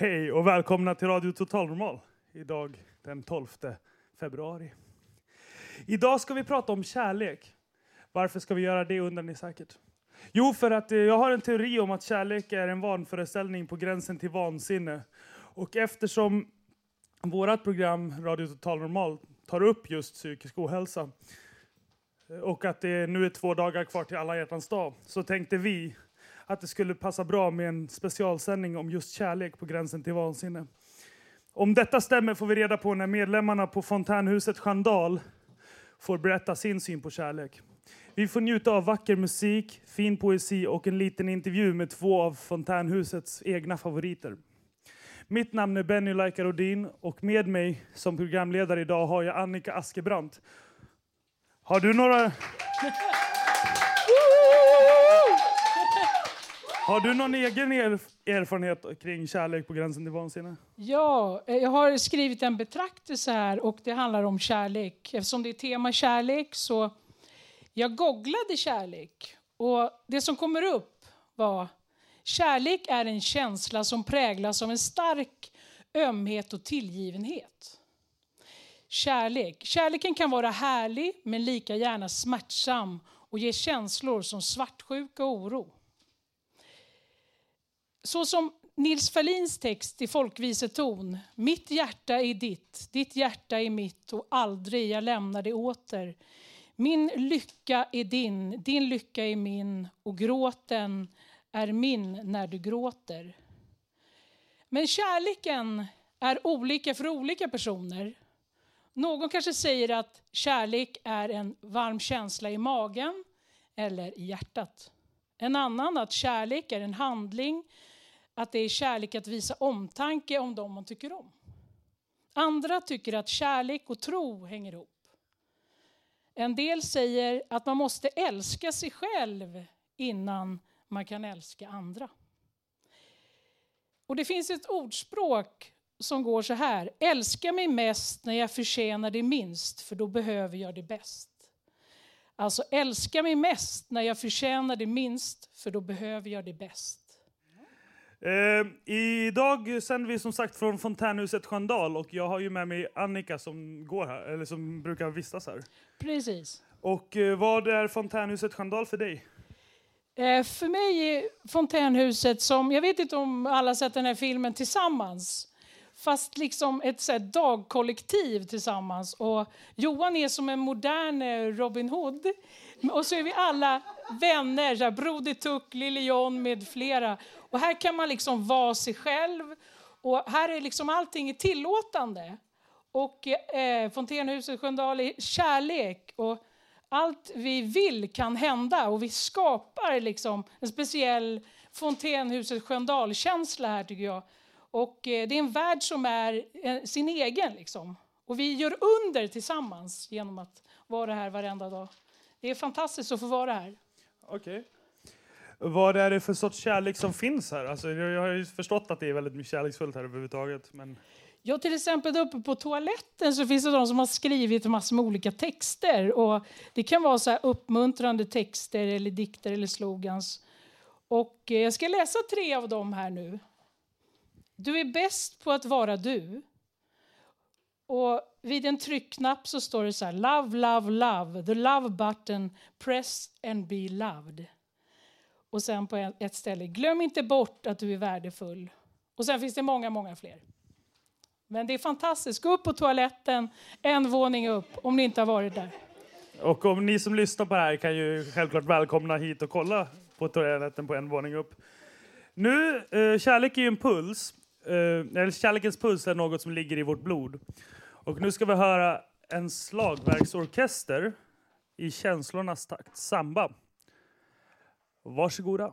Hej och välkomna till Radio Total Normal. Idag den 12 februari. Idag ska vi prata om kärlek. Varför ska vi göra det undrar ni säkert. Jo, för att eh, jag har en teori om att kärlek är en vanföreställning på gränsen till vansinne. Och eftersom vårt program Radio Total Normal tar upp just psykisk ohälsa eh, och att det nu är två dagar kvar till alla hjärtans dag så tänkte vi att det skulle passa bra med en specialsändning om just kärlek på gränsen till vansinne. Om detta stämmer får vi reda på när medlemmarna på fontänhuset Chandal får berätta sin syn på kärlek. Vi får njuta av vacker musik, fin poesi och en liten intervju med två av fontänhusets egna favoriter. Mitt namn är Benny Laikarodin och med mig som programledare idag har jag Annika Askebrandt. Har du några... Har du någon egen erf erfarenhet kring kärlek på gränsen till vansinne? Ja, eh, jag har skrivit en betraktelse här och det handlar om kärlek. Eftersom det är tema kärlek så jag googlade kärlek och det som kommer upp var kärlek är en känsla som präglas av en stark ömhet och tillgivenhet. Kärlek. Kärleken kan vara härlig men lika gärna smärtsam och ge känslor som svartsjuka och oro. Så som Nils Ferlins text i folkviseton. Mitt hjärta är ditt, ditt hjärta är mitt och aldrig jag lämnar det åter. Min lycka är din, din lycka är min och gråten är min när du gråter. Men kärleken är olika för olika personer. Någon kanske säger att kärlek är en varm känsla i magen eller i hjärtat. En annan att kärlek är en handling, att det är kärlek att visa omtanke om dem man tycker om. Andra tycker att kärlek och tro hänger ihop. En del säger att man måste älska sig själv innan man kan älska andra. Och Det finns ett ordspråk som går så här. Älska mig mest när jag förtjänar det minst, för då behöver jag det bäst. Alltså älska mig mest när jag förtjänar det minst, för då behöver jag det bäst. Eh, idag sänder vi som sagt från fontänhuset Sköndal och jag har ju med mig Annika som går här, eller som brukar vistas här. Precis. Och eh, vad är fontänhuset Sköndal för dig? Eh, för mig är fontänhuset som, jag vet inte om alla sett den här filmen Tillsammans, fast liksom ett så här, dagkollektiv tillsammans. Och Johan är som en modern eh, Robin Hood. Och så är vi alla vänner, så här, Broder Tuck, Lille John med flera. Och här kan man liksom vara sig själv. Och här är liksom allting tillåtande. Och eh, Fontänhuset Sköndal är kärlek. Och allt vi vill kan hända. Och vi skapar liksom en speciell Fontänhuset Sköndal-känsla här tycker jag. Och eh, det är en värld som är eh, sin egen. Liksom. Och vi gör under tillsammans genom att vara här varenda dag. Det är fantastiskt att få vara här. Okej. Okay. Vad är det för sorts kärlek som finns här? Alltså, jag har ju förstått att det är väldigt kärleksfullt här överhuvudtaget. Men... Ja, till exempel uppe på toaletten så finns det de som har skrivit massor med olika texter. Och det kan vara så uppmuntrande texter, eller dikter eller slogans. Och eh, jag ska läsa tre av dem här nu. Du är bäst på att vara du. Och vid en tryckknapp så står det så här, love, love, love, the love button, press and be loved. Och sen på ett ställe, glöm inte bort att du är värdefull. Och sen finns det många, många fler. Men det är fantastiskt. Gå upp på toaletten en våning upp om ni inte har varit där. Och om ni som lyssnar på det här kan ju självklart välkomna hit och kolla på toaletten på en våning upp. Nu, eh, kärlek är ju en puls. Eh, eller kärlekens puls är något som ligger i vårt blod. Och nu ska vi höra en slagverksorkester i känslornas takt, samba. Varsågoda.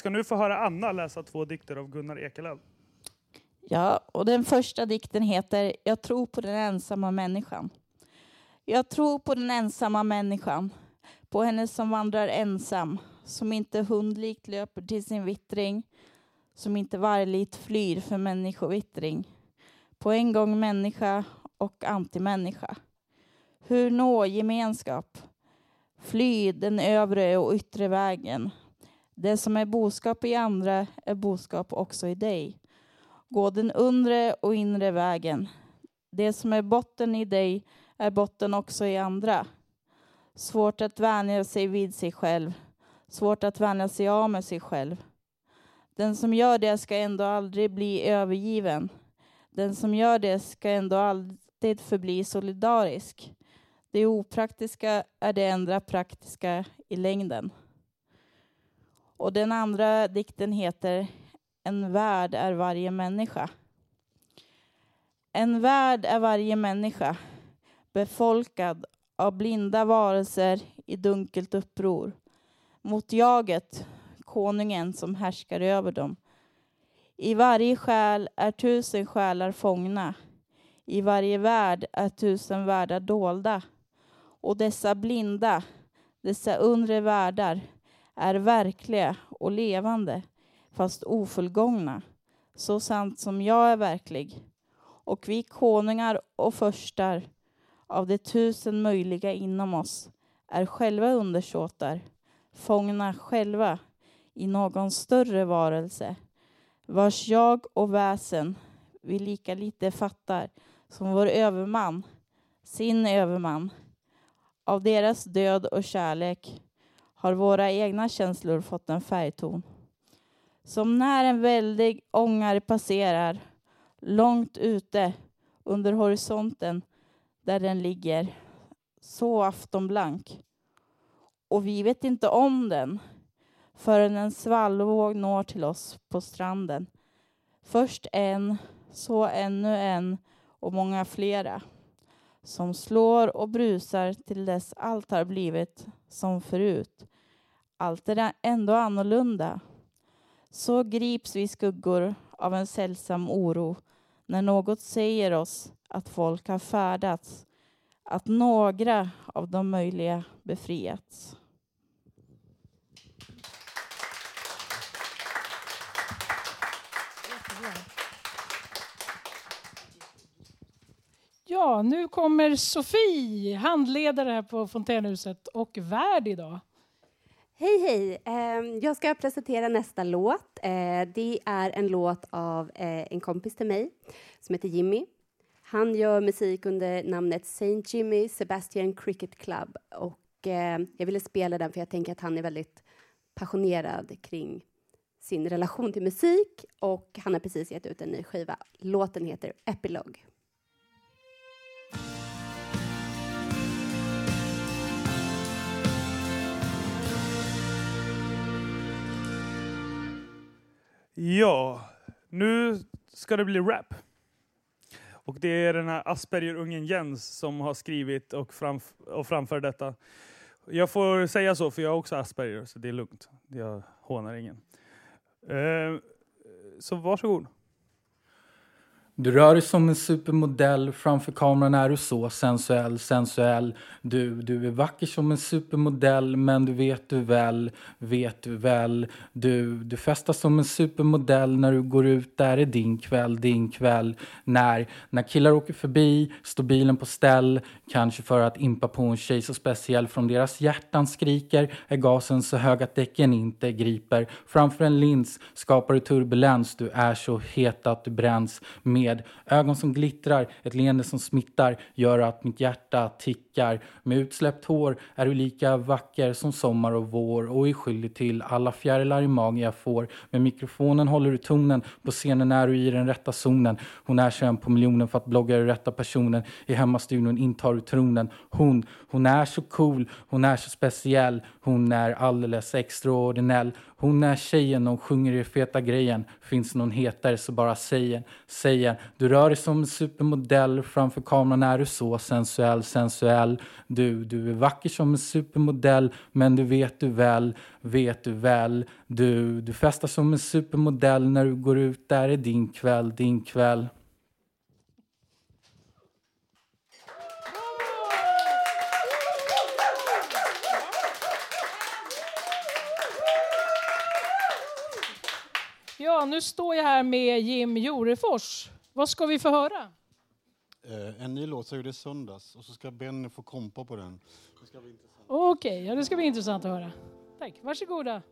Ska nu få höra Anna läsa två dikter av Gunnar Ekelöf. Ja, och den första dikten heter Jag tror på den ensamma människan. Jag tror på den ensamma människan, på henne som vandrar ensam, som inte hundlikt löper till sin vittring, som inte varligt flyr för människovittring. På en gång människa och antimänniska. Hur nå gemenskap? Fly den övre och yttre vägen, det som är boskap i andra är boskap också i dig. Gå den undre och inre vägen. Det som är botten i dig är botten också i andra. Svårt att vänja sig vid sig själv. Svårt att vänja sig av med sig själv. Den som gör det ska ändå aldrig bli övergiven. Den som gör det ska ändå alltid förbli solidarisk. Det opraktiska är det enda praktiska i längden. Och den andra dikten heter En värld är varje människa. En värld är varje människa, befolkad av blinda varelser i dunkelt uppror. Mot jaget, konungen som härskar över dem. I varje själ är tusen själar fångna. I varje värld är tusen världar dolda. Och dessa blinda, dessa undre världar är verkliga och levande, fast ofullgångna. Så sant som jag är verklig. Och vi konungar och förstar av de tusen möjliga inom oss är själva undersåtar, fångna själva i någon större varelse, vars jag och väsen vi lika lite fattar som vår överman, sin överman. Av deras död och kärlek har våra egna känslor fått en färgton. Som när en väldig ångare passerar långt ute under horisonten där den ligger, så aftonblank. Och vi vet inte om den förrän en svallvåg når till oss på stranden. Först en, så ännu en och många flera som slår och brusar till dess allt har blivit som förut. Allt är ändå annorlunda. Så grips vi skuggor av en sällsam oro när något säger oss att folk har färdats, att några av de möjliga befriats. Ja, nu kommer Sofie, handledare här på Fontänhuset och värd idag. Hej, hej! Ehm, jag ska presentera nästa låt. Eh, det är en låt av eh, en kompis till mig som heter Jimmy. Han gör musik under namnet Saint Jimmy Sebastian Cricket Club. Och ehm, jag ville spela den för jag tänker att han är väldigt passionerad kring sin relation till musik och han har precis gett ut en ny skiva. Låten heter Epilogue. Ja, nu ska det bli rap. Och det är den här Asperger-ungen Jens som har skrivit och, framf och framför detta. Jag får säga så, för jag har också Asperger, så det är lugnt. Jag hånar ingen. Eh, så varsågod. Du rör dig som en supermodell, framför kameran är du så sensuell, sensuell. Du, du är vacker som en supermodell, men du vet du väl, vet du väl. Du, du festar som en supermodell när du går ut, där är din kväll, din kväll. När, när killar åker förbi står bilen på ställ, kanske för att impa på en tjej så speciell. Från deras hjärtan skriker är gasen så hög att däcken inte griper. Framför en lins skapar du turbulens, du är så het att du bränns med med ögon som glittrar, ett leende som smittar, gör att mitt hjärta tickar. Med utsläppt hår är du lika vacker som sommar och vår och är skyldig till alla fjärilar i magen jag får. Med mikrofonen håller du tonen, på scenen är du i den rätta zonen. Hon är 21 på miljonen för att blogga är rätta personen. I hemmastudion intar du tronen. Hon, hon är så cool, hon är så speciell, hon är alldeles extraordinell. Hon är tjejen och sjunger i feta grejen. Finns någon hetare så bara säger, säger. Du rör dig som en supermodell. Framför kameran är du så sensuell, sensuell. Du, du är vacker som en supermodell. Men du vet du väl, vet du väl. Du, du festar som en supermodell när du går ut. Där är din kväll, din kväll. Ja, nu står jag här med Jim Jorefors. Vad ska vi få höra? Eh, en ny låt jag gjorde i söndags och så ska Benny få kompa på den. Okej, okay, ja, det ska bli intressant att höra. Tack, varsågoda.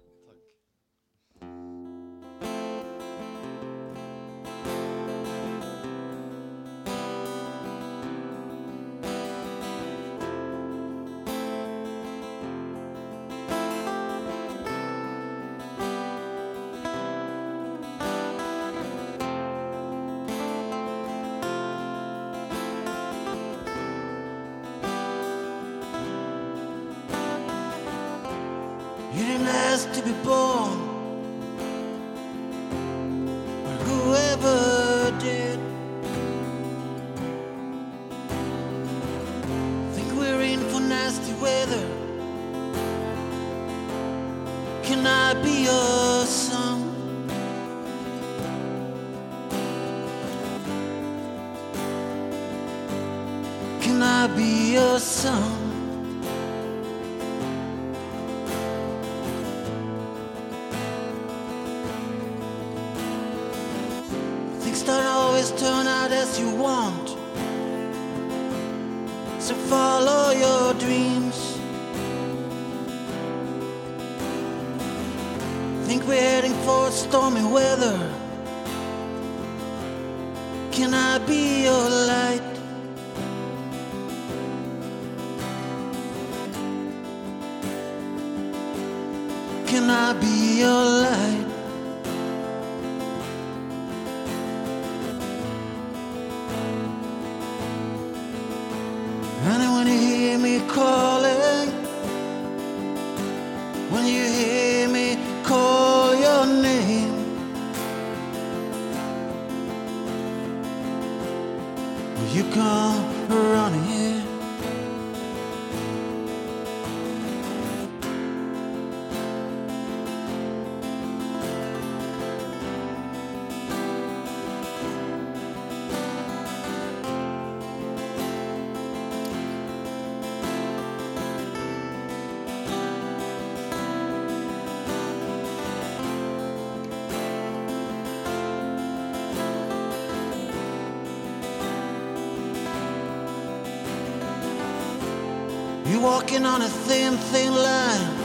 walking on a thin, thin line.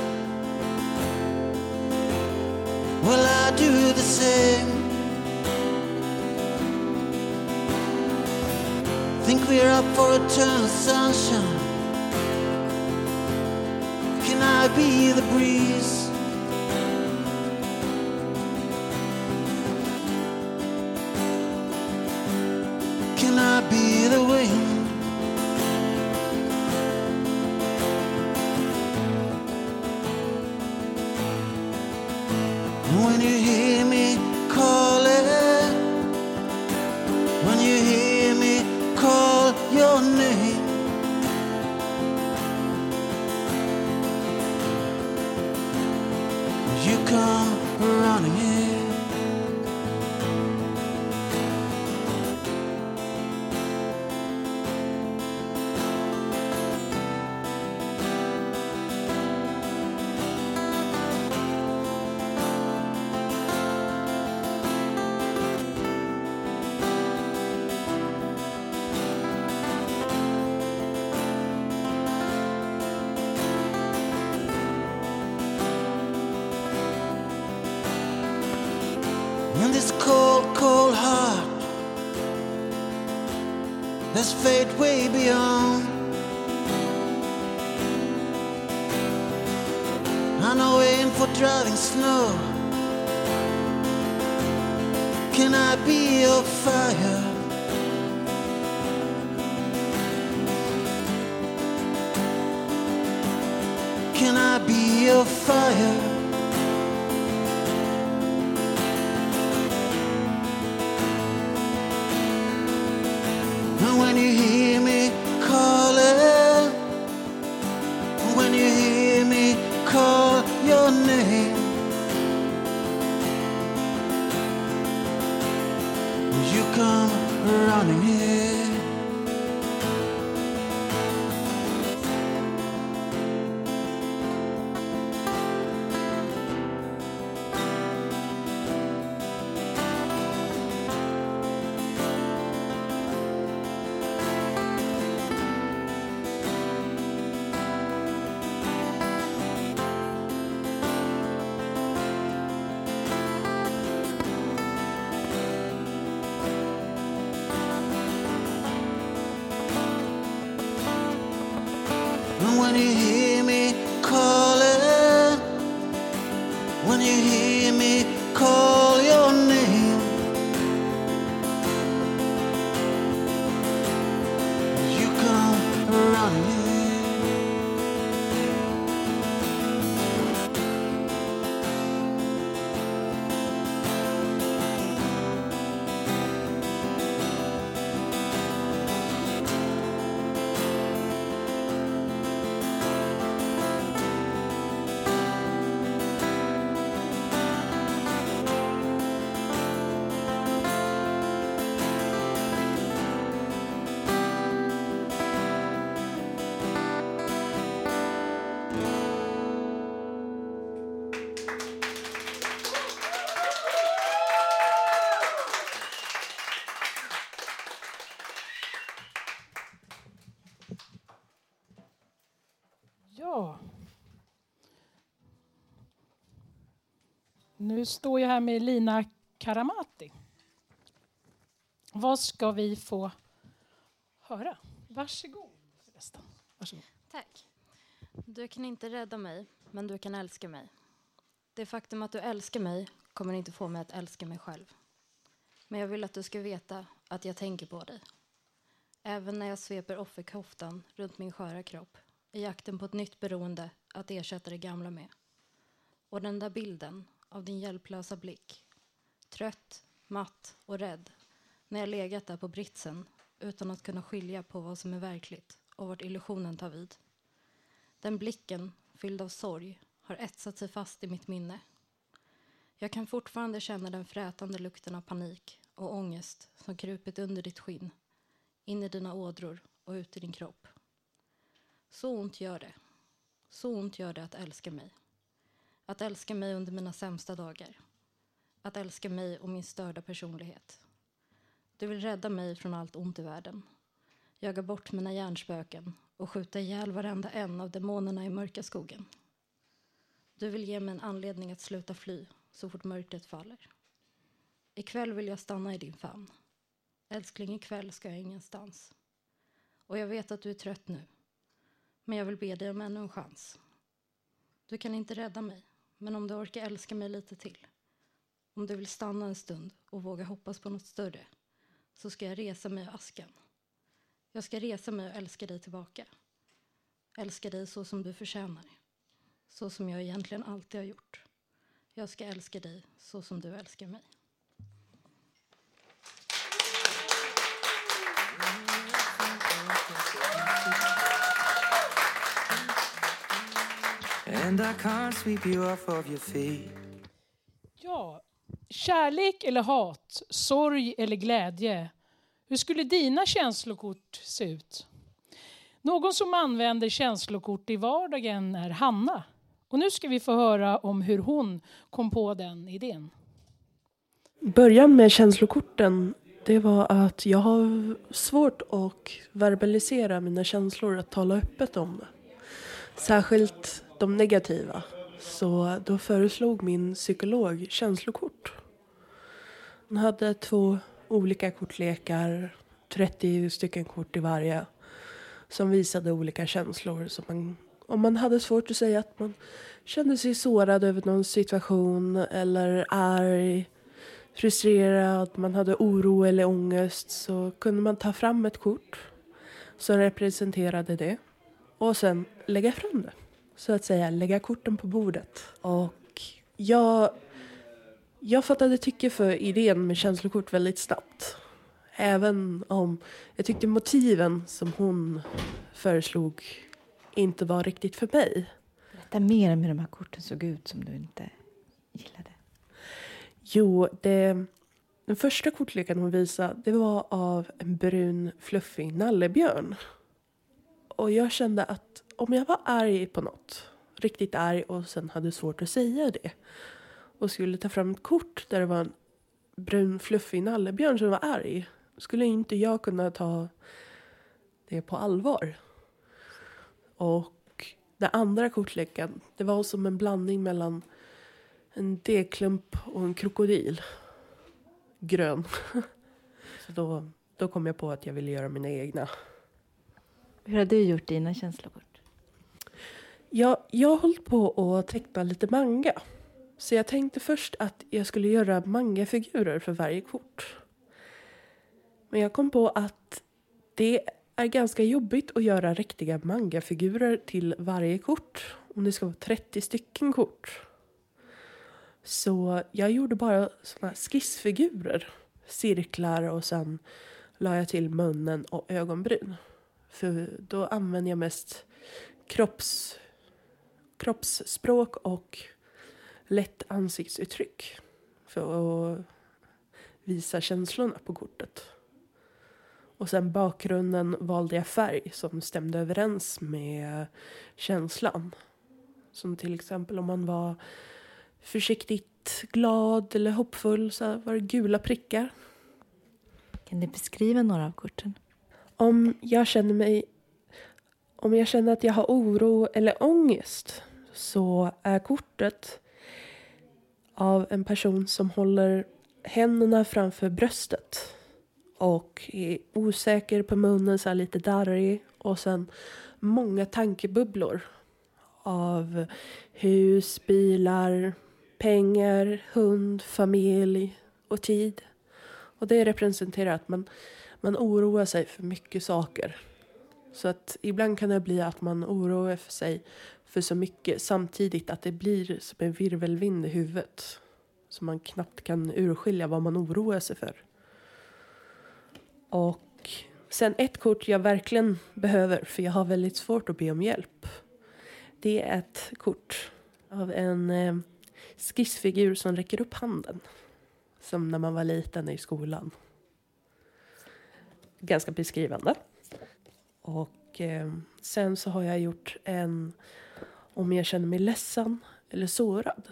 Well, I do the same. Think we're up for eternal sunshine. Can I be the breeze? I know for driving snow. Can I be your fire? Can I be your fire? Du står jag här med Lina Karamati. Vad ska vi få höra? Varsågod. Förresten. Varsågod. Tack. Du kan inte rädda mig, men du kan älska mig. Det faktum att du älskar mig kommer inte få mig att älska mig själv. Men jag vill att du ska veta att jag tänker på dig. Även när jag sveper offerkoftan runt min sköra kropp i jakten på ett nytt beroende att ersätta det gamla med. Och den där bilden av din hjälplösa blick. Trött, matt och rädd när jag legat där på britsen utan att kunna skilja på vad som är verkligt och vart illusionen tar vid. Den blicken, fylld av sorg, har etsat sig fast i mitt minne. Jag kan fortfarande känna den frätande lukten av panik och ångest som krupit under ditt skinn, in i dina ådror och ut i din kropp. Så ont gör det. Så ont gör det att älska mig. Att älska mig under mina sämsta dagar. Att älska mig och min störda personlighet. Du vill rädda mig från allt ont i världen. Jaga bort mina hjärnspöken och skjuta ihjäl varenda en av demonerna i mörka skogen. Du vill ge mig en anledning att sluta fly så fort mörkret faller. Ikväll vill jag stanna i din famn. Älskling, ikväll ska jag ingenstans. Och jag vet att du är trött nu. Men jag vill be dig om ännu en chans. Du kan inte rädda mig, men om du orkar älska mig lite till. Om du vill stanna en stund och våga hoppas på något större så ska jag resa mig ur askan. Jag ska resa mig och älska dig tillbaka. Älska dig så som du förtjänar. Så som jag egentligen alltid har gjort. Jag ska älska dig så som du älskar mig. And I can't sweep you off of your feet. Ja, kärlek eller hat, sorg eller glädje. Hur skulle dina känslokort se ut? Någon som använder känslokort i vardagen är Hanna. Och nu ska vi få höra om hur hon kom på den idén. Början med känslokorten det var att jag har svårt att verbalisera mina känslor, att tala öppet om det. Särskilt de negativa. Så då föreslog min psykolog känslokort. Hon hade två olika kortlekar, 30 stycken kort i varje, som visade olika känslor. Så man, om man hade svårt att säga att man kände sig sårad över någon situation eller arg, frustrerad, man hade oro eller ångest så kunde man ta fram ett kort som representerade det och sen lägga fram det. Så att säga lägga korten på bordet. Och jag, jag fattade tycke för idén med känslokort väldigt snabbt. Även om jag tyckte motiven som hon föreslog inte var riktigt för mig. Berätta mer om hur de här korten såg ut som du inte gillade. Jo, det, den första kortleken hon visade det var av en brun fluffig nallebjörn. Och jag kände att om jag var arg på något, riktigt arg och sen hade svårt att säga det och skulle ta fram ett kort där det var en brun fluffig nallebjörn som var arg skulle inte jag kunna ta det på allvar. Och den andra kortleken, det var som en blandning mellan en degklump och en krokodil. Grön. Så då, då kom jag på att jag ville göra mina egna. Hur har du gjort dina känslokort? Jag, jag har hållit på att teckna lite manga. Så jag tänkte först att jag skulle göra mangafigurer för varje kort. Men jag kom på att det är ganska jobbigt att göra riktiga mangafigurer till varje kort. Om det ska vara 30 stycken kort. Så jag gjorde bara såna skissfigurer. Cirklar och sen la jag till munnen och ögonbryn. För då använder jag mest kropps, kroppsspråk och lätt ansiktsuttryck för att visa känslorna på kortet. Och sen bakgrunden valde jag färg som stämde överens med känslan. Som till exempel om man var försiktigt glad eller hoppfull så var det gula prickar. Kan du beskriva några av korten? Om jag känner mig... Om jag känner att jag har oro eller ångest så är kortet av en person som håller händerna framför bröstet och är osäker på munnen, så lite darrig och sen många tankebubblor av hus, bilar, pengar, hund, familj och tid. Och det representerar att man, man oroar sig för mycket saker. Så att ibland kan det bli att man oroar sig för så mycket samtidigt att det blir som en virvelvind i huvudet. Så man knappt kan urskilja vad man oroar sig för. Och sen ett kort jag verkligen behöver, för jag har väldigt svårt att be om hjälp. Det är ett kort av en eh, skissfigur som räcker upp handen. Som när man var liten i skolan. Ganska beskrivande. Och eh, sen så har jag gjort en om jag känner mig ledsen eller sårad.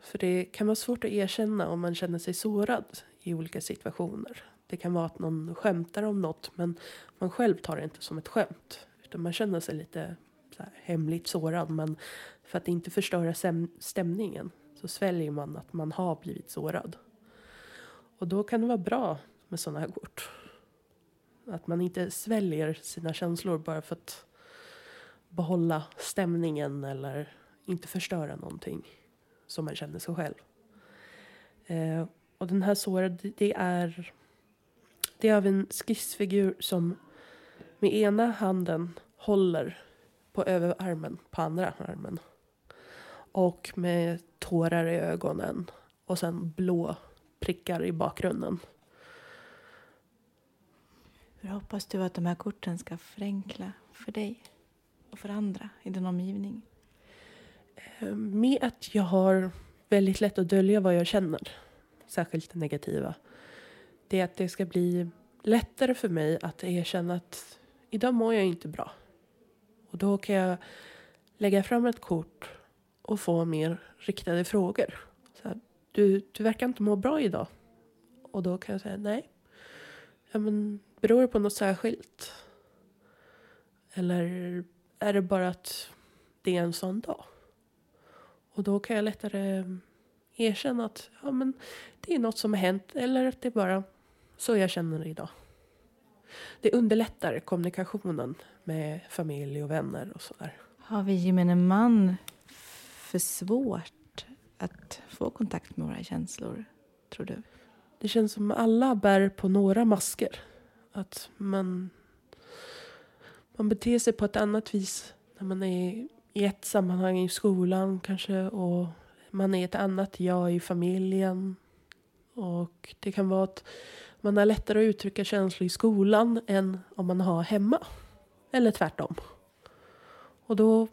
För det kan vara svårt att erkänna om man känner sig sårad i olika situationer. Det kan vara att någon skämtar om något men man själv tar det inte som ett skämt. Utan man känner sig lite så här, hemligt sårad men för att inte förstöra stämningen så sväljer man att man har blivit sårad. Och då kan det vara bra med sådana här kort. Att man inte sväljer sina känslor bara för att behålla stämningen eller inte förstöra någonting som man känner sig själv. Eh, och den här såret, det är, det är av en skissfigur som med ena handen håller på överarmen, på andra armen. Och med tårar i ögonen och sen blå prickar i bakgrunden. Hur hoppas du att de här korten ska förenkla för dig och för andra i din omgivning? Eh, med att jag har väldigt lätt att dölja vad jag känner, särskilt det negativa, det är att det ska bli lättare för mig att erkänna att idag mår jag inte bra. Och då kan jag lägga fram ett kort och få mer riktade frågor. Så här, du, du verkar inte må bra idag. Och då kan jag säga nej. Ja, men, beror det på något särskilt? Eller är det bara att det är en sån dag? Och då kan jag lättare erkänna att ja, men det är något som har hänt eller att det är bara så jag känner idag. Det underlättar kommunikationen med familj och vänner och sådär. Har vi gemene man för svårt att få kontakt med våra känslor, tror du? Det känns som alla bär på några masker. Att man, man beter sig på ett annat vis när man är i ett sammanhang i skolan kanske och man är ett annat jag i familjen. Och det kan vara att man har lättare att uttrycka känslor i skolan än om man har hemma. Eller tvärtom. Och då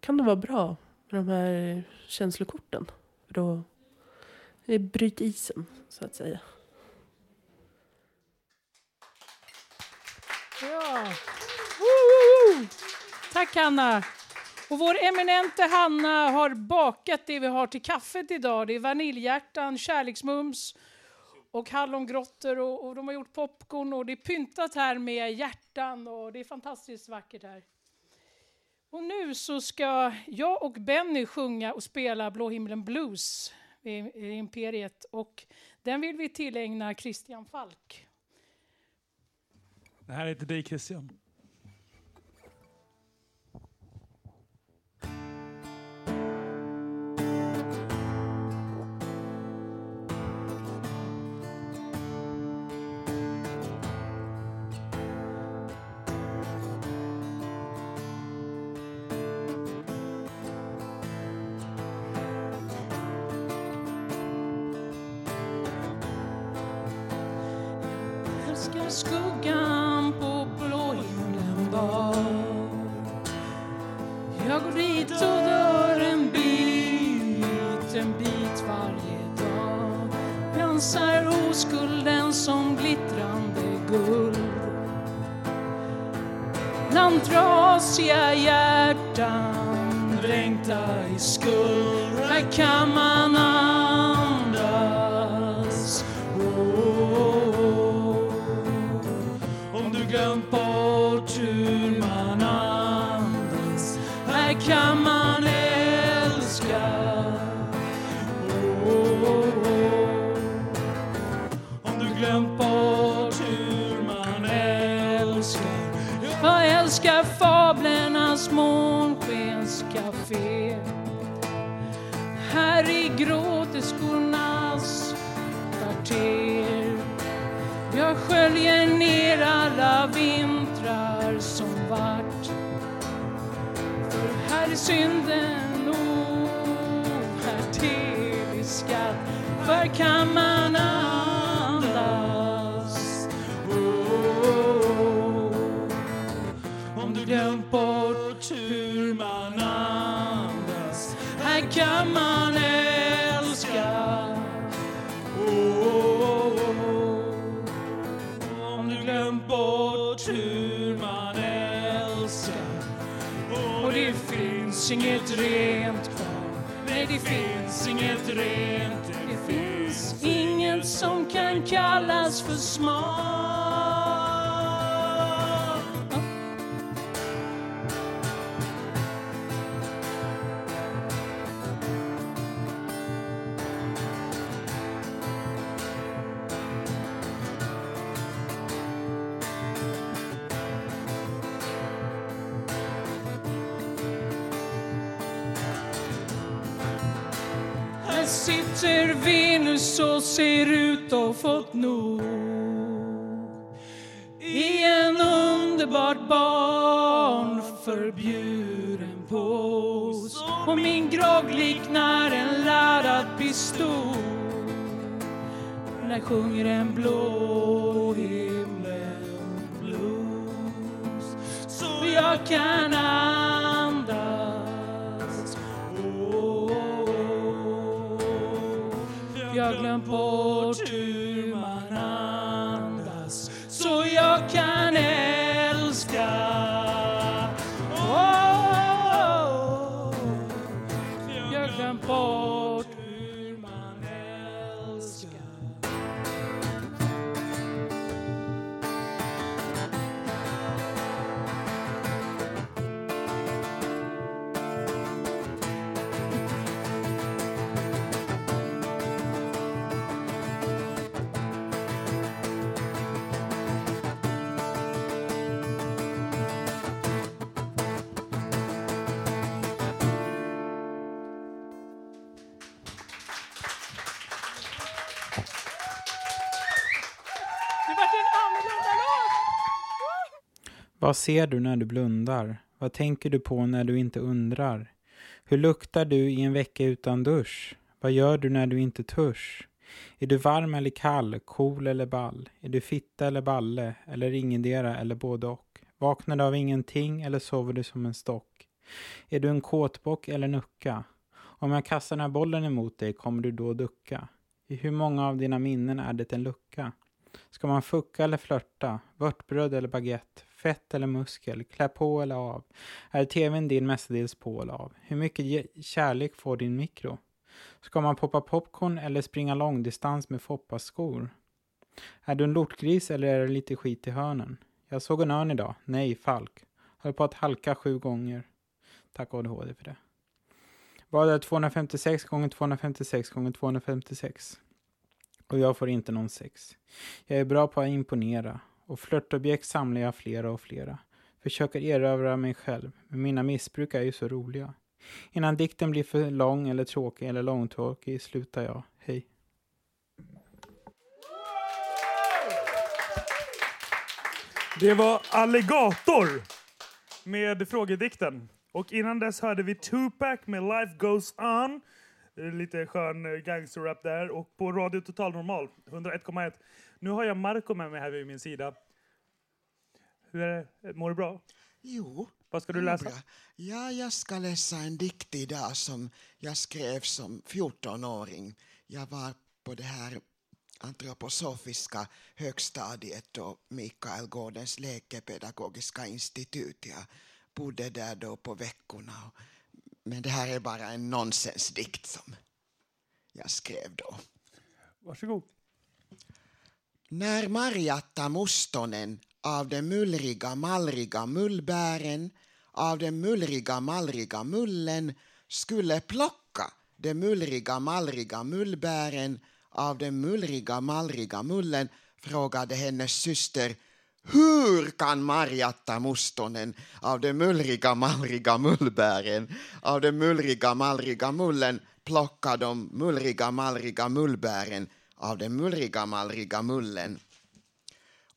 kan det vara bra med de här känslokorten. För då det bryter isen, så att säga. Ja. Tack Hanna. Och vår eminente Hanna har bakat det vi har till kaffet idag. Det är vaniljhjärtan, kärleksmums och hallongrottor och, och de har gjort popcorn och det är pyntat här med hjärtan och det är fantastiskt vackert här. Och nu så ska jag och Benny sjunga och spela Blå himlen blues i i Imperiet och den vill vi tillägna Christian Falk. Det här är till dig Christian. come gråterskornas kvarter. Jag sköljer ner alla vintrar som vart. För här är synden ohärtig skatt. Var kan man? Finns inget rent kvar. Nej, det finns inget rent. Det finns inget som kan kallas för smart fått nog. I en underbart barnförbjuden pås. Och min grogg liknar en laddad pistol. När sjunger en blå himmel blues. Så jag kan andas Vad ser du när du blundar? Vad tänker du på när du inte undrar? Hur luktar du i en vecka utan dusch? Vad gör du när du inte törs? Är du varm eller kall, cool eller ball? Är du fitta eller balle? Eller ingendera eller både och? Vaknar du av ingenting eller sover du som en stock? Är du en kåtbock eller nucka? Om jag kastar den här bollen emot dig, kommer du då ducka? I hur många av dina minnen är det en lucka? Ska man fucka eller flörta? Vörtbröd eller baguette? Fett eller muskel? Klä på eller av? Är tvn din mestadels på eller av? Hur mycket kärlek får din mikro? Ska man poppa popcorn eller springa långdistans med foppaskor? Är du en lortgris eller är det lite skit i hörnen? Jag såg en örn idag. Nej, falk. Höll på att halka sju gånger. Tack ADHD för det. Vad är 256 gånger 256 gånger 256? Och jag får inte någon sex. Jag är bra på att imponera. Och flörtobjekt samlar jag flera och flera. Försöker erövra mig själv. Men mina missbruk är ju så roliga. Innan dikten blir för lång eller tråkig eller långtråkig slutar jag. Hej. Det var Alligator med frågedikten. Och innan dess hörde vi Tupac med Life Goes On. Lite skön eh, gangsterrap där. Och på Radio Total Normal, 101,1. Nu har jag Marco med mig här vid min sida. Hur är det? Mår du bra? Jo. Vad ska du läsa? bra. Ja, jag ska läsa en dikt idag som jag skrev som 14-åring. Jag var på det här antroposofiska högstadiet och Mikael Gårdens lekepedagogiska institut. Jag bodde där då på veckorna. Men det här är bara en nonsensdikt som jag skrev då. Varsågod. När Marjatta Mustonen av de mullriga mallriga mullbären av den mullriga mallriga mullen skulle plocka de mullriga mallriga mullbären av den mullriga mallriga mullen frågade hennes syster Hur kan Marjatta Mustonen av de mullriga mallriga mullbären, av de mullriga mallriga mullen plocka de mullriga mallriga mullbären av den mullriga mallriga mullen?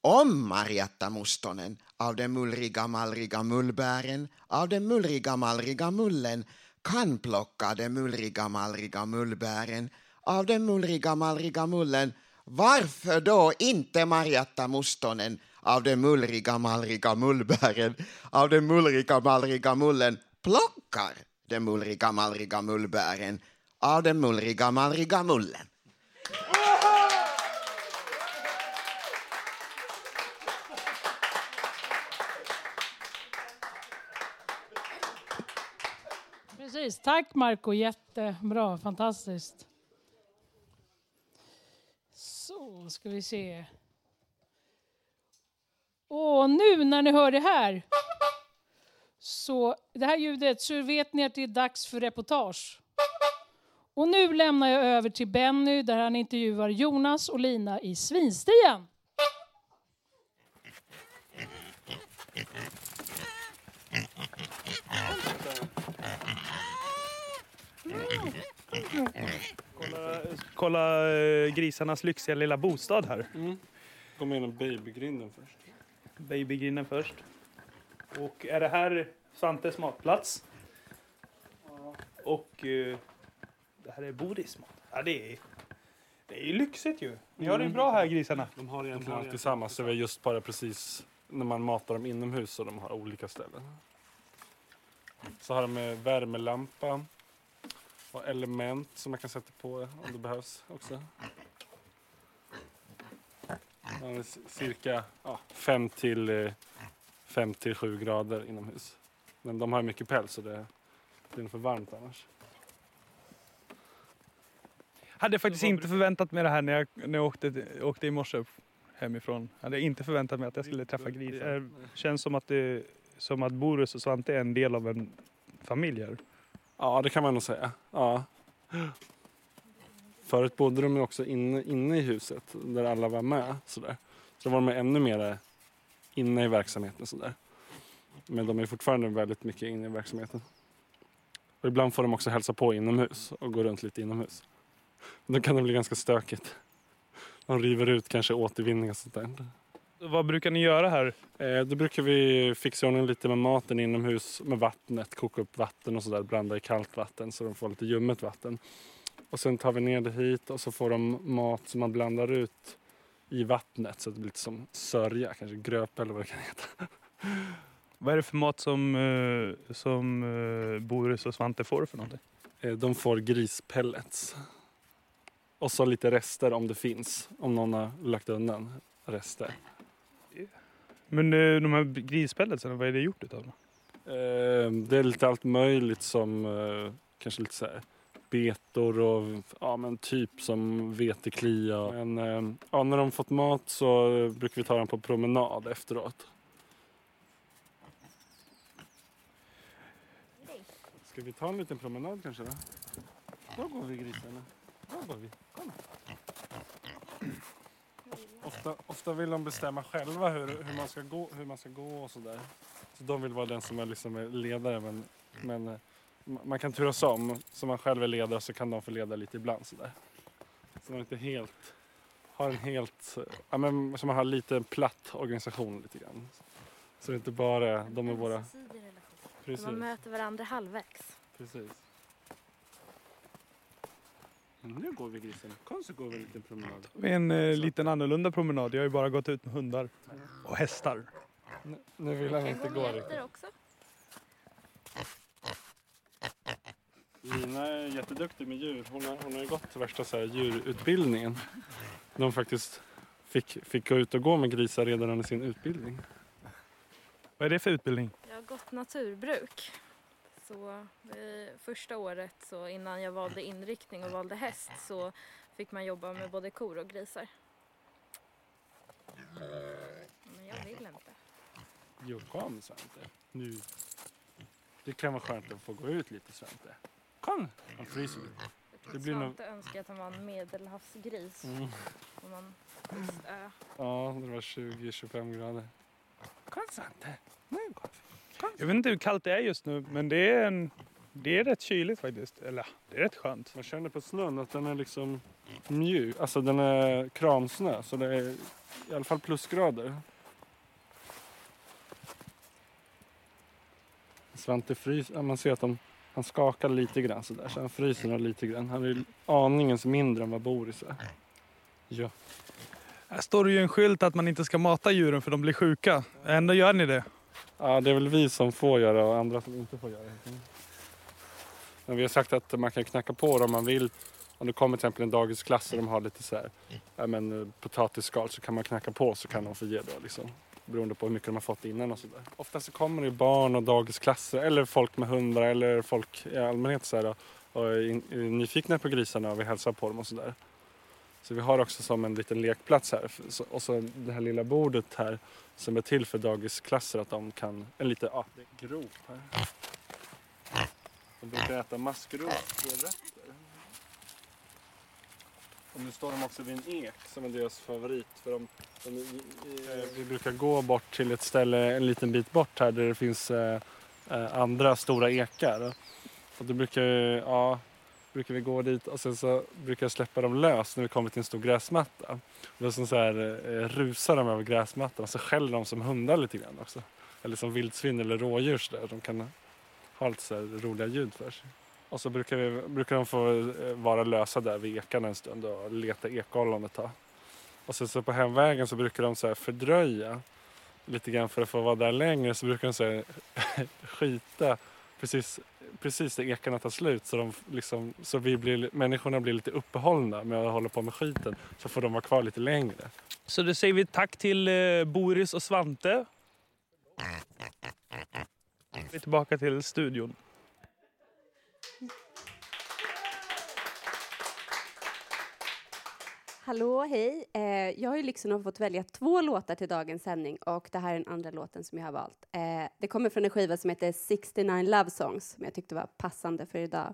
Om Marjatta Mustonen av den mullriga mallriga mullbären, av den mullriga mallriga mullen kan plocka den mullriga mallriga mullbären av den mullriga mallriga mullen, varför då inte Marjatta Mustonen av den mullriga mallriga mullbären, av den mullriga mallriga mullen plockar den mullriga mallriga mullbären av den mullriga mallriga mullen? Precis. Tack Marco, jättebra, fantastiskt. Så ska vi se. Och nu när ni hör det här, så det här ljudet, så vet ni att det är dags för reportage. Och nu lämnar jag över till Benny där han intervjuar Jonas och Lina i Svinstien. Kolla, kolla eh, grisarnas lyxiga lilla bostad här. Mm. Kom igenom babygrinden först. Babygrinden först. Och är det här Svantes matplats? Och eh, det här är Boris mat. Ja, det är, det är ju lyxigt ju. Ni har det ju bra här grisarna. De har egentligen alltid samma, så vi är just bara precis när man matar dem inomhus så de har olika ställen. Så har de eh, värmelampa och element som man kan sätta på om det behövs också. Ja, cirka 5 till, eh, fem till 7 grader inomhus. Men de har ju mycket päls så det blir för varmt annars. Hade faktiskt inte förväntat mig det här när jag, när jag åkte, åkte i morse upp hemifrån. Hade inte förväntat mig att jag skulle träffa grisar. Det känns som att, det, som att Boris och Svante är en del av en familj här. Ja, det kan man nog säga. Ja. Förut bodde de också inne, inne i huset där alla var med. Sådär. Så då var de ännu mer inne i verksamheten. Sådär. Men de är fortfarande väldigt mycket inne i verksamheten. Och ibland får de också hälsa på inomhus och gå runt lite inomhus. Då kan det bli ganska stökigt. De river ut kanske återvinning och sånt där. Vad brukar ni göra här? Eh, då brukar vi fixa ordning lite med maten inomhus med vattnet. Koka upp vatten och sådär. Blanda i kallt vatten så de får lite ljummet vatten. Och sen tar vi ner det hit och så får de mat som man blandar ut i vattnet så att det blir lite som sörja, kanske gröp eller vad det kan heta. Vad är det för mat som, eh, som eh, Boris och Svante får för någonting? Eh, De får grispellets. Och så lite rester om det finns. Om någon har lagt undan rester. Men eh, de här grispelletsen, vad är det gjort utav? Ehm, det är lite allt möjligt som eh, kanske lite så här betor och ja, men typ som veteklia. Men ehm, ja, när de fått mat så brukar vi ta dem på promenad efteråt. Ska vi ta en liten promenad kanske då? då går vi grisarna? Då går vi? Kom. Ofta, ofta vill de bestämma själva hur, hur, man, ska gå, hur man ska gå och sådär. Så de vill vara den som är, liksom är ledare men, men eh, ma- man kan turas om. Så man själv är ledare så kan de få leda lite ibland sådär. Så man inte helt har en helt, eh, ja men så man har lite en platt organisation lite grann. Så det är inte bara de är våra... Precis. Man möter varandra halvvägs. Precis. Nu går vi grisen. Kom så går vi en liten promenad. Det är en eh, liten annorlunda promenad. Jag har ju bara gått ut med hundar och hästar. Nu, nu vill han inte gå riktigt. också. Lina är jätteduktig med djur. Hon har, hon har ju gått värsta så här, djurutbildningen. De faktiskt fick, fick gå ut och gå med grisar redan under sin utbildning. Vad är det för utbildning? Jag har gått naturbruk. Så första året så innan jag valde inriktning och valde häst så fick man jobba med både kor och grisar. Men jag vill inte. Jo, kom Svante. Nu. Det kan vara skönt att få gå ut lite Svante. Kom! Han fryser lite. Det blir nog... Svante önskar att han var en medelhavsgris. Mm. På någon schysst ö. Ja, det var 20-25 grader. Kom Svante! Jag vet inte hur kallt det är just nu, men det är, en, det är rätt kyligt faktiskt. Eller det är rätt skönt. Man känner på snön att den är liksom mjuk. Alltså den är kramsnö, så det är i alla fall plusgrader. Svante fryser, man ser att han, han skakar lite grann sådär, så han fryser nog lite grann. Han är aningens mindre än vad Boris är. Ja. Här står det ju en skylt att man inte ska mata djuren för de blir sjuka. Ändå gör ni det. Ja, det är väl vi som får göra och andra som inte får göra. Mm. Men vi har sagt att man kan knacka på det om man vill. Om det kommer till exempel en dagisklass och de har lite så här, ja, men, eh, potatisskal så kan man knacka på så kan de få ge då liksom. Beroende på hur mycket de har fått innan och sådär. Ofta så kommer det barn och dagisklasser eller folk med hundar eller folk i allmänhet så här, och är, är nyfikna på grisarna och vill hälsa på dem och sådär. Så vi har också som en liten lekplats här och så det här lilla bordet här som är till för dagisklasser att de kan, en liten ja, det är grop här. De brukar äta maskrosrötter. Och nu står de också vid en ek som är deras favorit. För de, de, de, eh, vi brukar gå bort till ett ställe en liten bit bort här där det finns eh, eh andra stora ekar. Och det brukar, ja, brukar vi gå dit och sen så brukar jag släppa dem lös när vi kommer till en stor gräsmatta. Och sen så här, eh, rusar de över gräsmattan och så skäller de som hundar lite grann också. Eller som vildsvin eller rådjur så där. De kan ha lite så här roliga ljud för sig. Och så brukar, vi, brukar de få eh, vara lösa där vid ekarna en stund och leta ekollon ett tag. Och sen så på hemvägen så brukar de så här fördröja lite grann för att få vara där längre så brukar de så här skita precis, precis när ekarna tar slut så, de liksom, så vi blir, människorna blir lite uppehållna med att hålla på med skiten så får de vara kvar lite längre. Så då säger vi tack till eh, Boris och Svante. Vi är tillbaka till studion. Hallå, hej. Eh, jag har ju ha fått välja två låtar till dagens sändning och det här är den andra låten som jag har valt. Eh, det kommer från en skiva som heter 69 Love Songs som jag tyckte var passande för idag.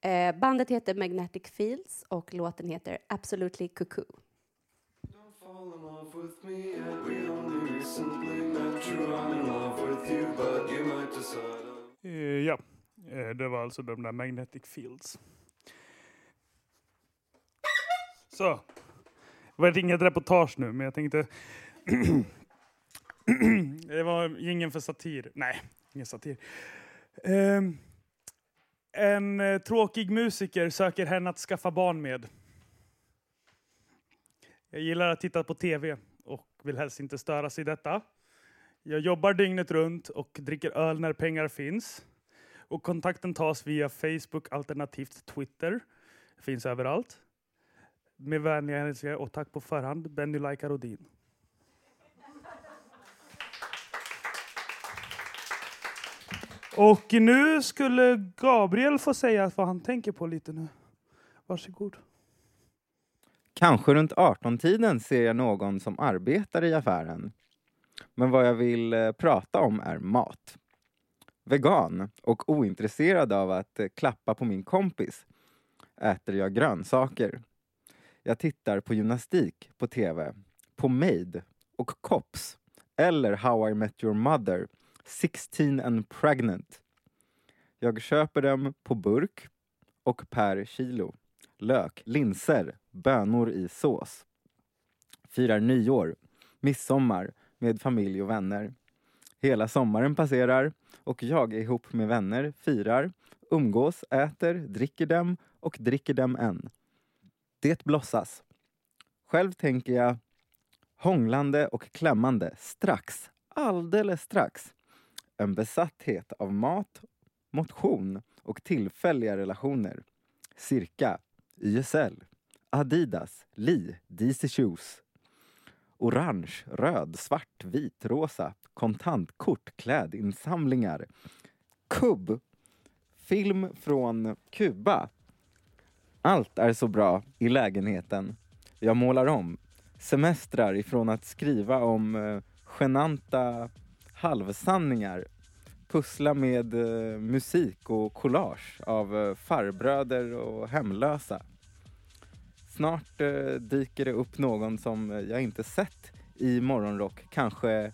Eh, bandet heter Magnetic Fields och låten heter Absolutely Cuckoo. fall in love with me yet. We only recently met. True, I'm in love with you, but you might decide. Eh, ja, eh, det var alltså de där Magnetic Fields. Så. Det var inget reportage nu, men jag tänkte... det var ingen för satir. Nej, ingen satir. Um, en eh, tråkig musiker söker henne att skaffa barn med. Jag gillar att titta på tv och vill helst inte störas i detta. Jag jobbar dygnet runt och dricker öl när pengar finns. Och kontakten tas via Facebook alternativt Twitter. Finns överallt. Med vänliga hälsningar och tack på förhand, Benny Laika Rodin. Och nu skulle Gabriel få säga vad han tänker på lite nu. Varsågod. Kanske runt 18-tiden ser jag någon som arbetar i affären. Men vad jag vill eh, prata om är mat. Vegan och ointresserad av att eh, klappa på min kompis äter jag grönsaker. Jag tittar på gymnastik på tv, på Maid och Cops eller How I Met Your Mother, 16 and Pregnant. Jag köper dem på burk och per kilo. Lök, linser, bönor i sås. Firar nyår, midsommar med familj och vänner. Hela sommaren passerar och jag ihop med vänner firar, umgås, äter, dricker dem och dricker dem än. Det blossas. Själv tänker jag hånglande och klämmande strax, alldeles strax. En besatthet av mat, motion och tillfälliga relationer. Cirka YSL, Adidas, Lee, DC Shoes. Orange, röd, svart, vit, rosa, kontantkort, klädinsamlingar. Kubb, film från Kuba. Allt är så bra i lägenheten. Jag målar om. Semestrar ifrån att skriva om eh, genanta halvsanningar pussla med eh, musik och collage av eh, farbröder och hemlösa. Snart eh, dyker det upp någon som jag inte sett i morgonrock, kanske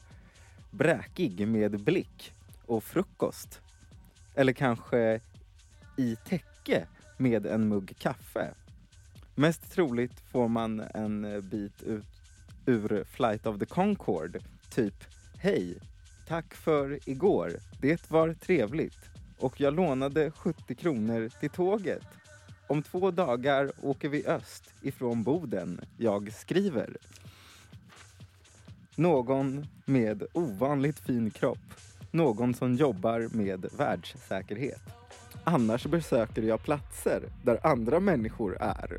bräkig med blick och frukost. Eller kanske i täcke med en mugg kaffe. Mest troligt får man en eh, bit ut ur Flight of the Concorde, typ Hej, tack för igår, det var trevligt och jag lånade 70 kronor till tåget. Om två dagar åker vi öst ifrån Boden, jag skriver. Någon med ovanligt fin kropp. Någon som jobbar med världssäkerhet. Annars besöker jag platser där andra människor är.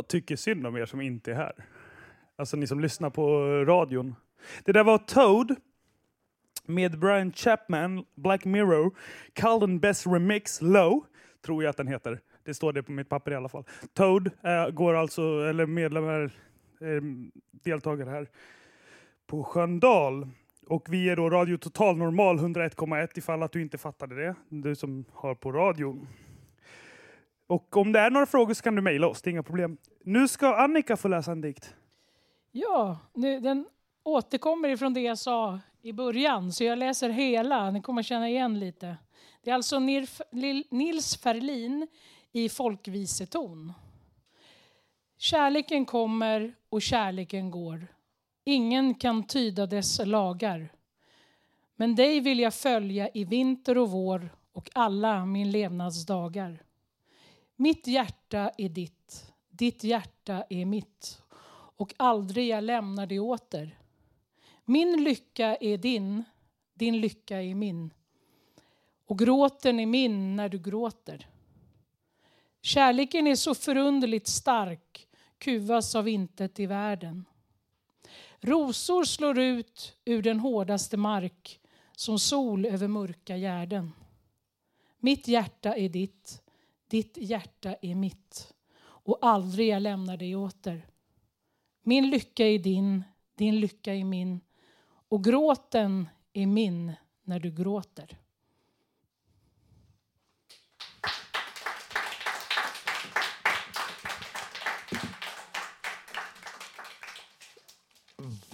Jag tycker synd om er som inte är här. Alltså ni som lyssnar på radion. Det där var Toad med Brian Chapman, Black Mirror, Calden Best Remix Low, tror jag att den heter. Det står det på mitt papper i alla fall. Toad eh, går alltså, eller medlemmar, eh, deltagare här på Sköndal. Och vi är då Radio Total Normal 101,1 ifall att du inte fattade det, du som har på radion. Och om det är några frågor så kan du mejla oss, det är inga problem. Nu ska Annika få läsa en dikt. Ja, nu, den återkommer ifrån det jag sa i början, så jag läser hela. Ni kommer känna igen lite. Det är alltså Nirf- Lil- Nils Ferlin i folkviseton. Kärleken kommer och kärleken går. Ingen kan tyda dess lagar. Men dig vill jag följa i vinter och vår och alla min levnadsdagar. Mitt hjärta är ditt, ditt hjärta är mitt och aldrig jag lämnar det åter. Min lycka är din, din lycka är min. Och gråten är min när du gråter. Kärleken är så förunderligt stark, kuvas av intet i världen. Rosor slår ut ur den hårdaste mark som sol över mörka gärden. Mitt hjärta är ditt, ditt hjärta är mitt och aldrig jag lämnar dig åter. Min lycka är din, din lycka är min och gråten är min när du gråter.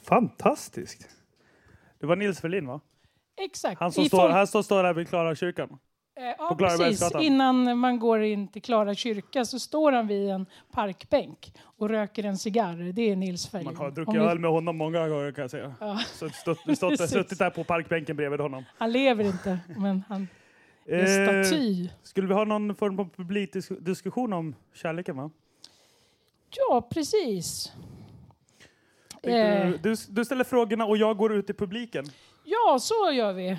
Fantastiskt! Det var Nils Ferlin va? Exakt. Han som I står, folk- han som står där vid Klara kyrkan. Eh, Ja, på precis. Innan man går in till Klara kyrka så står han vid en parkbänk och röker en cigarr. Det är Nils Ferlin. Man har druckit öl med honom många gånger kan jag säga. Ja. Så stått, stått, suttit där på parkbänken bredvid honom. Han lever inte, men han är Eh, staty. Skulle vi ha någon form av publikdiskussion om kärleken va? Ja, precis. Tänkte Eh. Du, du, du ställer frågorna och jag går ut i publiken. Ja, så gör vi.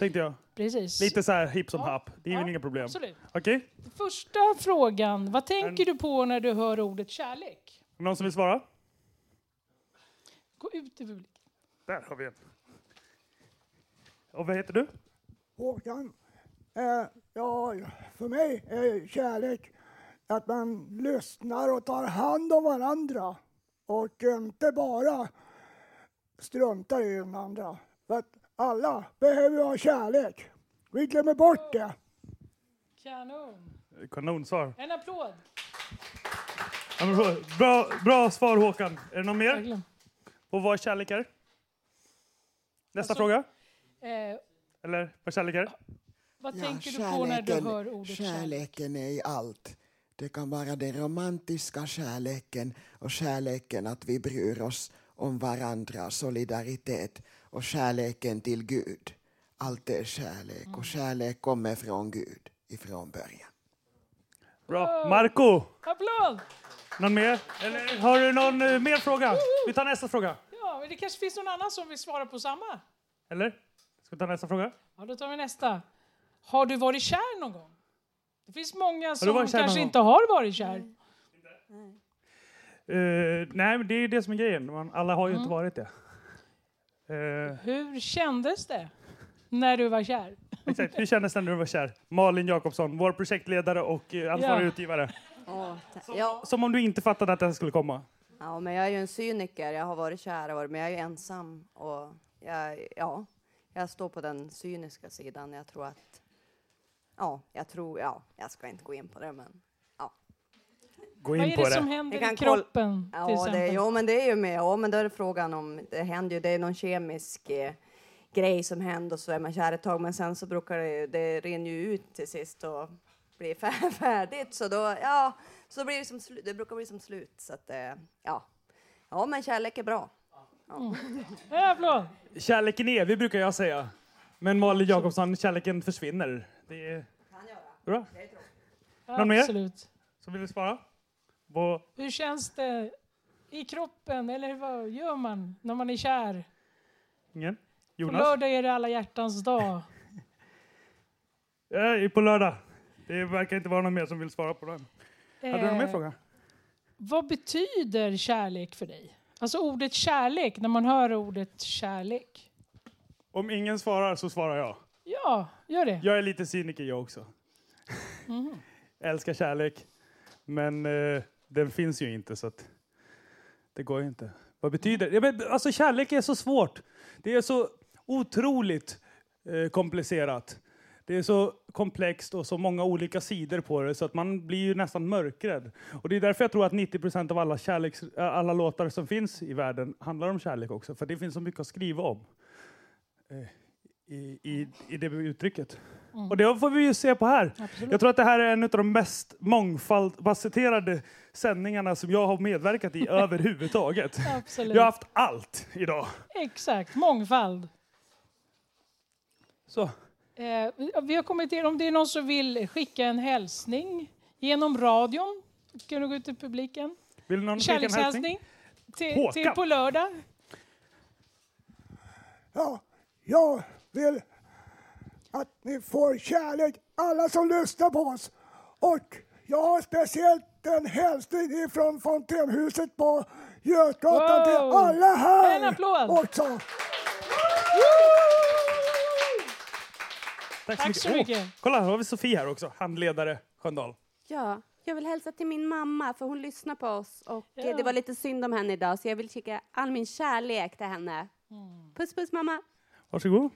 Tänkte jag. Precis. Lite så här hipp som happ. Det är väl inga problem. absolut. Okej? Första frågan. Vad tänker du på när du hör ordet kärlek? Någon som vill svara? Gå ut i publiken. Där har vi en. Och vad heter du? Håkan, eh, ja, för mig är kärlek att man lyssnar och tar hand om varandra och inte bara struntar i den andra. För att alla behöver ha kärlek. Vi glömmer bort det. Kanon. Kanonsvar. En applåd. Bra, bra, svar Håkan. Är det någon mer? Och vad kärlek är? Nästa Alltså- fråga. Eh, Eller vad kärlek är? vad Ja, tänker du på när du kärleken- hör ordet kärlek? Kärleken är i allt. Det kan vara den romantiska kärleken och kärleken att vi bryr oss om varandra, solidaritet och kärleken till Gud. Allt är kärlek Mm. och kärlek kommer från Gud ifrån början. Bra. Marco, Applåd! någon mer? Eller har du någon eh, mer fråga? Vi tar nästa fråga. Ja, men det kanske finns någon annan som vill svara på samma. Eller? Ska vi ta nästa fråga? Ja, då tar vi nästa. Har du varit kär någon gång? Det finns många som kanske inte har varit kär. Eh, nej, men det är det som är grejen. Man, alla har ju Mm. inte varit det. Eh, Hur kändes det när du var kär? exakt. Hur kändes det när du var kär? Malin Jakobsson, vår projektledare och eh, ansvarig Ja. utgivare. Ja, ta- ja. Som om du inte fattade att det här skulle komma. ja, men jag är ju en cyniker. Jag har varit kär, men jag är ju ensam. Och jag, ja, jag står på den cyniska sidan. Jag tror att... Ja, jag tror... Ja, jag ska inte gå in på det, men... Gå Vad in är på det det. som händer kan i kroppen? Ja, det, jo, men det är ju med. Ja, men då är det frågan om... Det händer ju... Det är någon kemisk eh, grej som händer och så är man kär ett tag. Men sen så brukar det... Det rinner ju ut till sist och blir fär- färdigt. Så då... Ja, så blir det som slut. Det brukar bli som slut. Så att... eh, Ja. Ja, men kärlek är bra. Ja. Jävlar! Kärleken är evig brukar jag säga. Men Malin Jakobsson, kärleken försvinner. Det är... Bra. Någon mer? Absolut. Som vill svara? Vad- Hur känns det i kroppen? Eller vad gör man när man är kär? Ingen? På Jonas? lördag är det alla hjärtans dag. Jag är på lördag. Det verkar inte vara någon mer som vill svara på den. Hade du någon mer Eh, fråga? vad betyder kärlek för dig? Alltså ordet kärlek, när man hör ordet kärlek. Om ingen svarar så svarar jag. Ja, gör det. Jag är lite cyniker jag också. Jag älskar kärlek. Men eh, den finns ju inte så att det går ju inte. Vad betyder det? men, Alltså kärlek är så svårt. Det är så otroligt eh, komplicerat. Det är så komplext och så många olika sidor på det så att man blir ju nästan mörkrädd. Och det är därför jag tror att 90 procent av alla, kärleks, eh, alla låtar som finns i världen handlar om kärlek också. För det finns så mycket att skriva om eh, i, i, i det uttrycket. Mm. Och det får vi ju se på här. Absolut. Jag tror att det här är en av de mest mångfaldfacetterade sändningarna som jag har medverkat i överhuvudtaget. Absolut. Jag har haft allt idag. Exakt, mångfald. Så. Eh, vi- har kommit till, om det är någon som vill skicka en hälsning genom radion, kan du gå ut till publiken. Vill någon skicka en hälsning? till, till på lördag. Ja, jag vill att ni får kärlek, alla som lyssnar på oss. Och jag har speciellt en hälsning ifrån Fontänhuset på Götgatan till Wow! alla här En applåd! också. Tack så mycket. Åh, kolla, här har vi Sofie här också. Handledare Sköndal. Ja, jag vill hälsa till min mamma för hon lyssnar på oss och eh, Ja. det var lite synd om henne idag så jag vill skicka all min kärlek till henne. Puss puss mamma! Varsågod.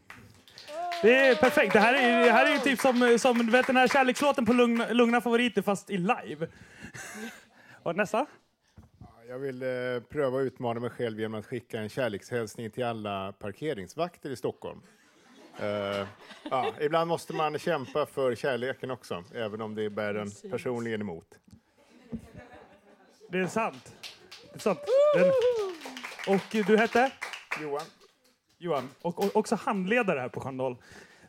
Det är perfekt. Det här är, det här är ju typ som, som du vet, den här kärlekslåten på Lugna, Lugna favoriter fast i live. Och nästa. Jag vill eh, pröva att utmana mig själv genom att skicka en kärlekshälsning till alla parkeringsvakter i Stockholm. Eh, ja, ibland måste man kämpa för kärleken också, även om det bär en personligen emot. Det är sant. Det är sant. Den, och du hette? Johan. Johan. Och, och också handledare här på Sköndal.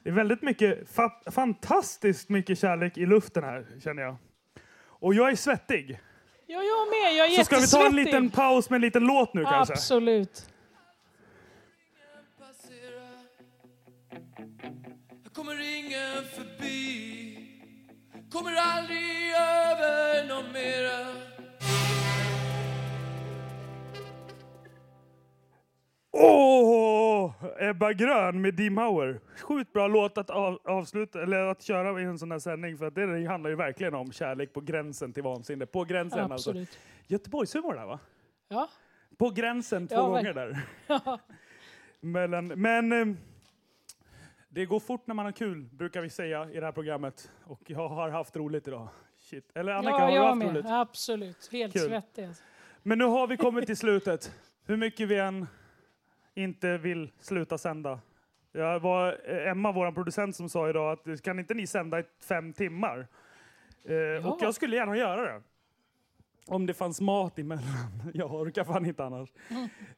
Det är väldigt mycket, fa, fantastiskt mycket kärlek i luften här, känner jag. Och jag är svettig. Ja, jag med. Jag är Så ska vi ta en liten paus med en liten låt nu kanske? Absolut. Kommer ingen förbi Kommer aldrig över någon mera Åh! Ebba Grön med Dee Mauer. Sjukt bra låt att av, avsluta, eller att köra i en sån här sändning för att det handlar ju verkligen om kärlek på gränsen till vansinne. På gränsen alltså. Absolut. Göteborgshumor där va? Ja. På gränsen två Ja, gånger där. Ja. Mellan, men eh, det går fort när man har kul, brukar vi säga i det här programmet. Och jag har haft roligt idag. Shit. Eller Annika, ja, har du haft med. roligt? Absolut. Helt svettig. alltså. Men nu har vi kommit till slutet. Hur mycket vi än inte vill sluta sända. Det var eh, Emma, vår producent, som sa idag att kan inte ni sända i fem timmar? Eh, Och jag skulle gärna göra det. Om det fanns mat emellan. Jag orkar fan inte annars.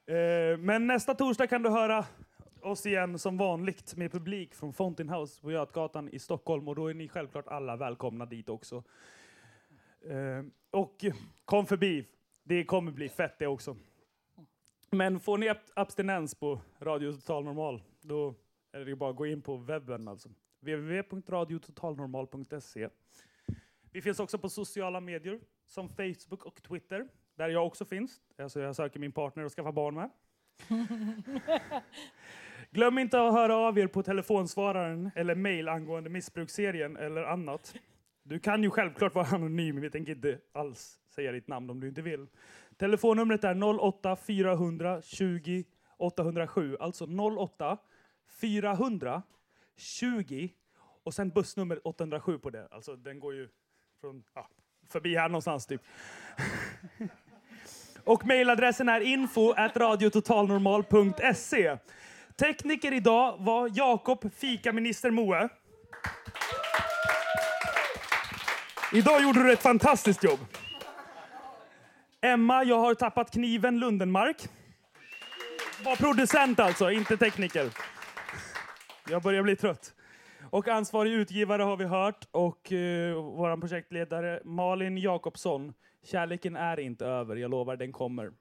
Eh, Men nästa torsdag kan du höra oss igen som vanligt med publik från Fountain House på Götgatan i Stockholm. Och då är ni självklart alla välkomna dit också. Eh, Och kom förbi. Det kommer bli fett det också. Men får ni ab- abstinens på Radio Total Normal, då är det bara att gå in på webben alltså. www.radiototalnormal.se Vi finns också på sociala medier som Facebook och Twitter, där jag också finns. Alltså jag söker min partner och skaffa barn med. Glöm inte att höra av er på telefonsvararen eller mail angående missbruksserien eller annat. Du kan ju självklart vara anonym, vi tänker inte alls säga ditt namn om du inte vill. Telefonnumret är 08 400 20 807, alltså 08 400 20 och sen bussnummer 807 på det. Alltså den går ju från, ja, förbi här någonstans typ. Och mejladressen är info at radiototalnormal.se. Tekniker idag var Jakob Fikaminister Moe. Idag gjorde du ett fantastiskt jobb. Emma, jag har tappat kniven Lundenmark. Var producent alltså, inte tekniker. Jag börjar bli trött. Och ansvarig utgivare har vi hört och eh, uh, vår projektledare Malin Jakobsson. Kärleken är inte över, jag lovar den kommer.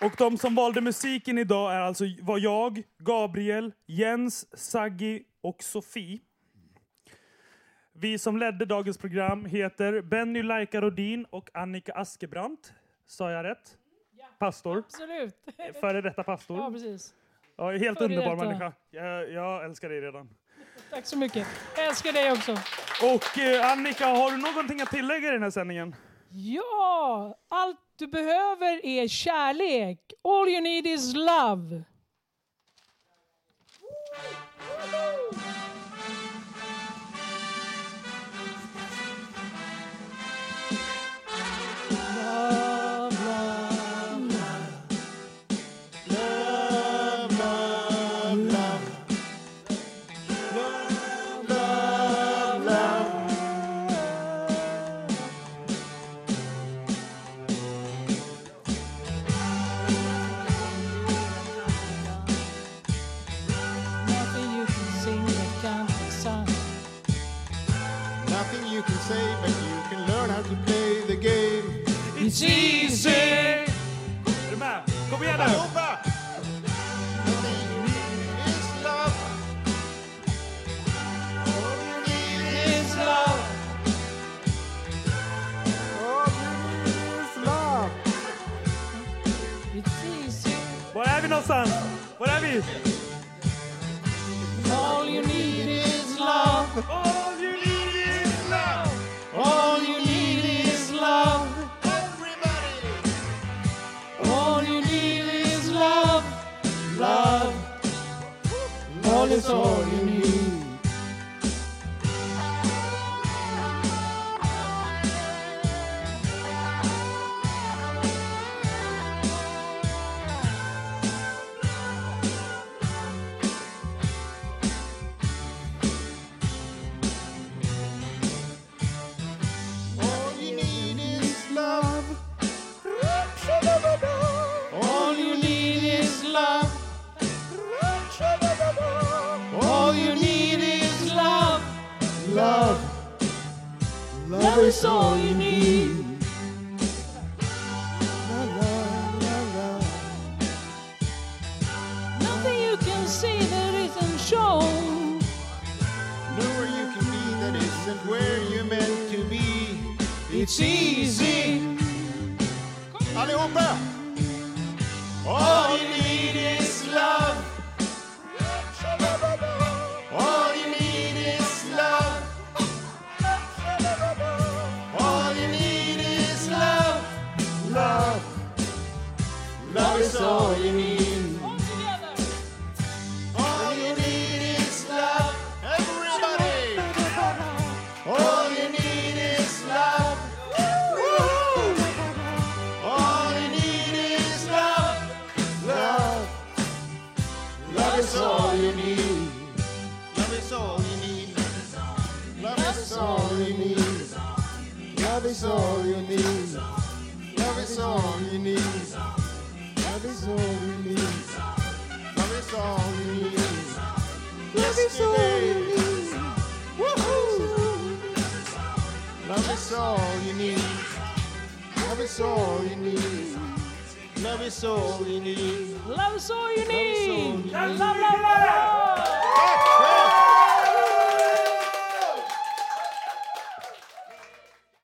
Och de som valde musiken idag är alltså var jag, Gabriel, Jens, Saggi och Sofie. Vi som ledde dagens program heter Benny Laika Rodin och Annika Askebrant. Sa jag rätt? Pastor. Absolut. Före detta pastor. Ja, precis. Ja, helt Före underbar detta. människa. Jag, jag älskar dig redan. Tack så mycket. Jag älskar dig också. Och eh, Annika, har du någonting att tillägga i den här sändningen? Ja! Allt du behöver är kärlek. All you need is love. någonstans? Var? All you need is love.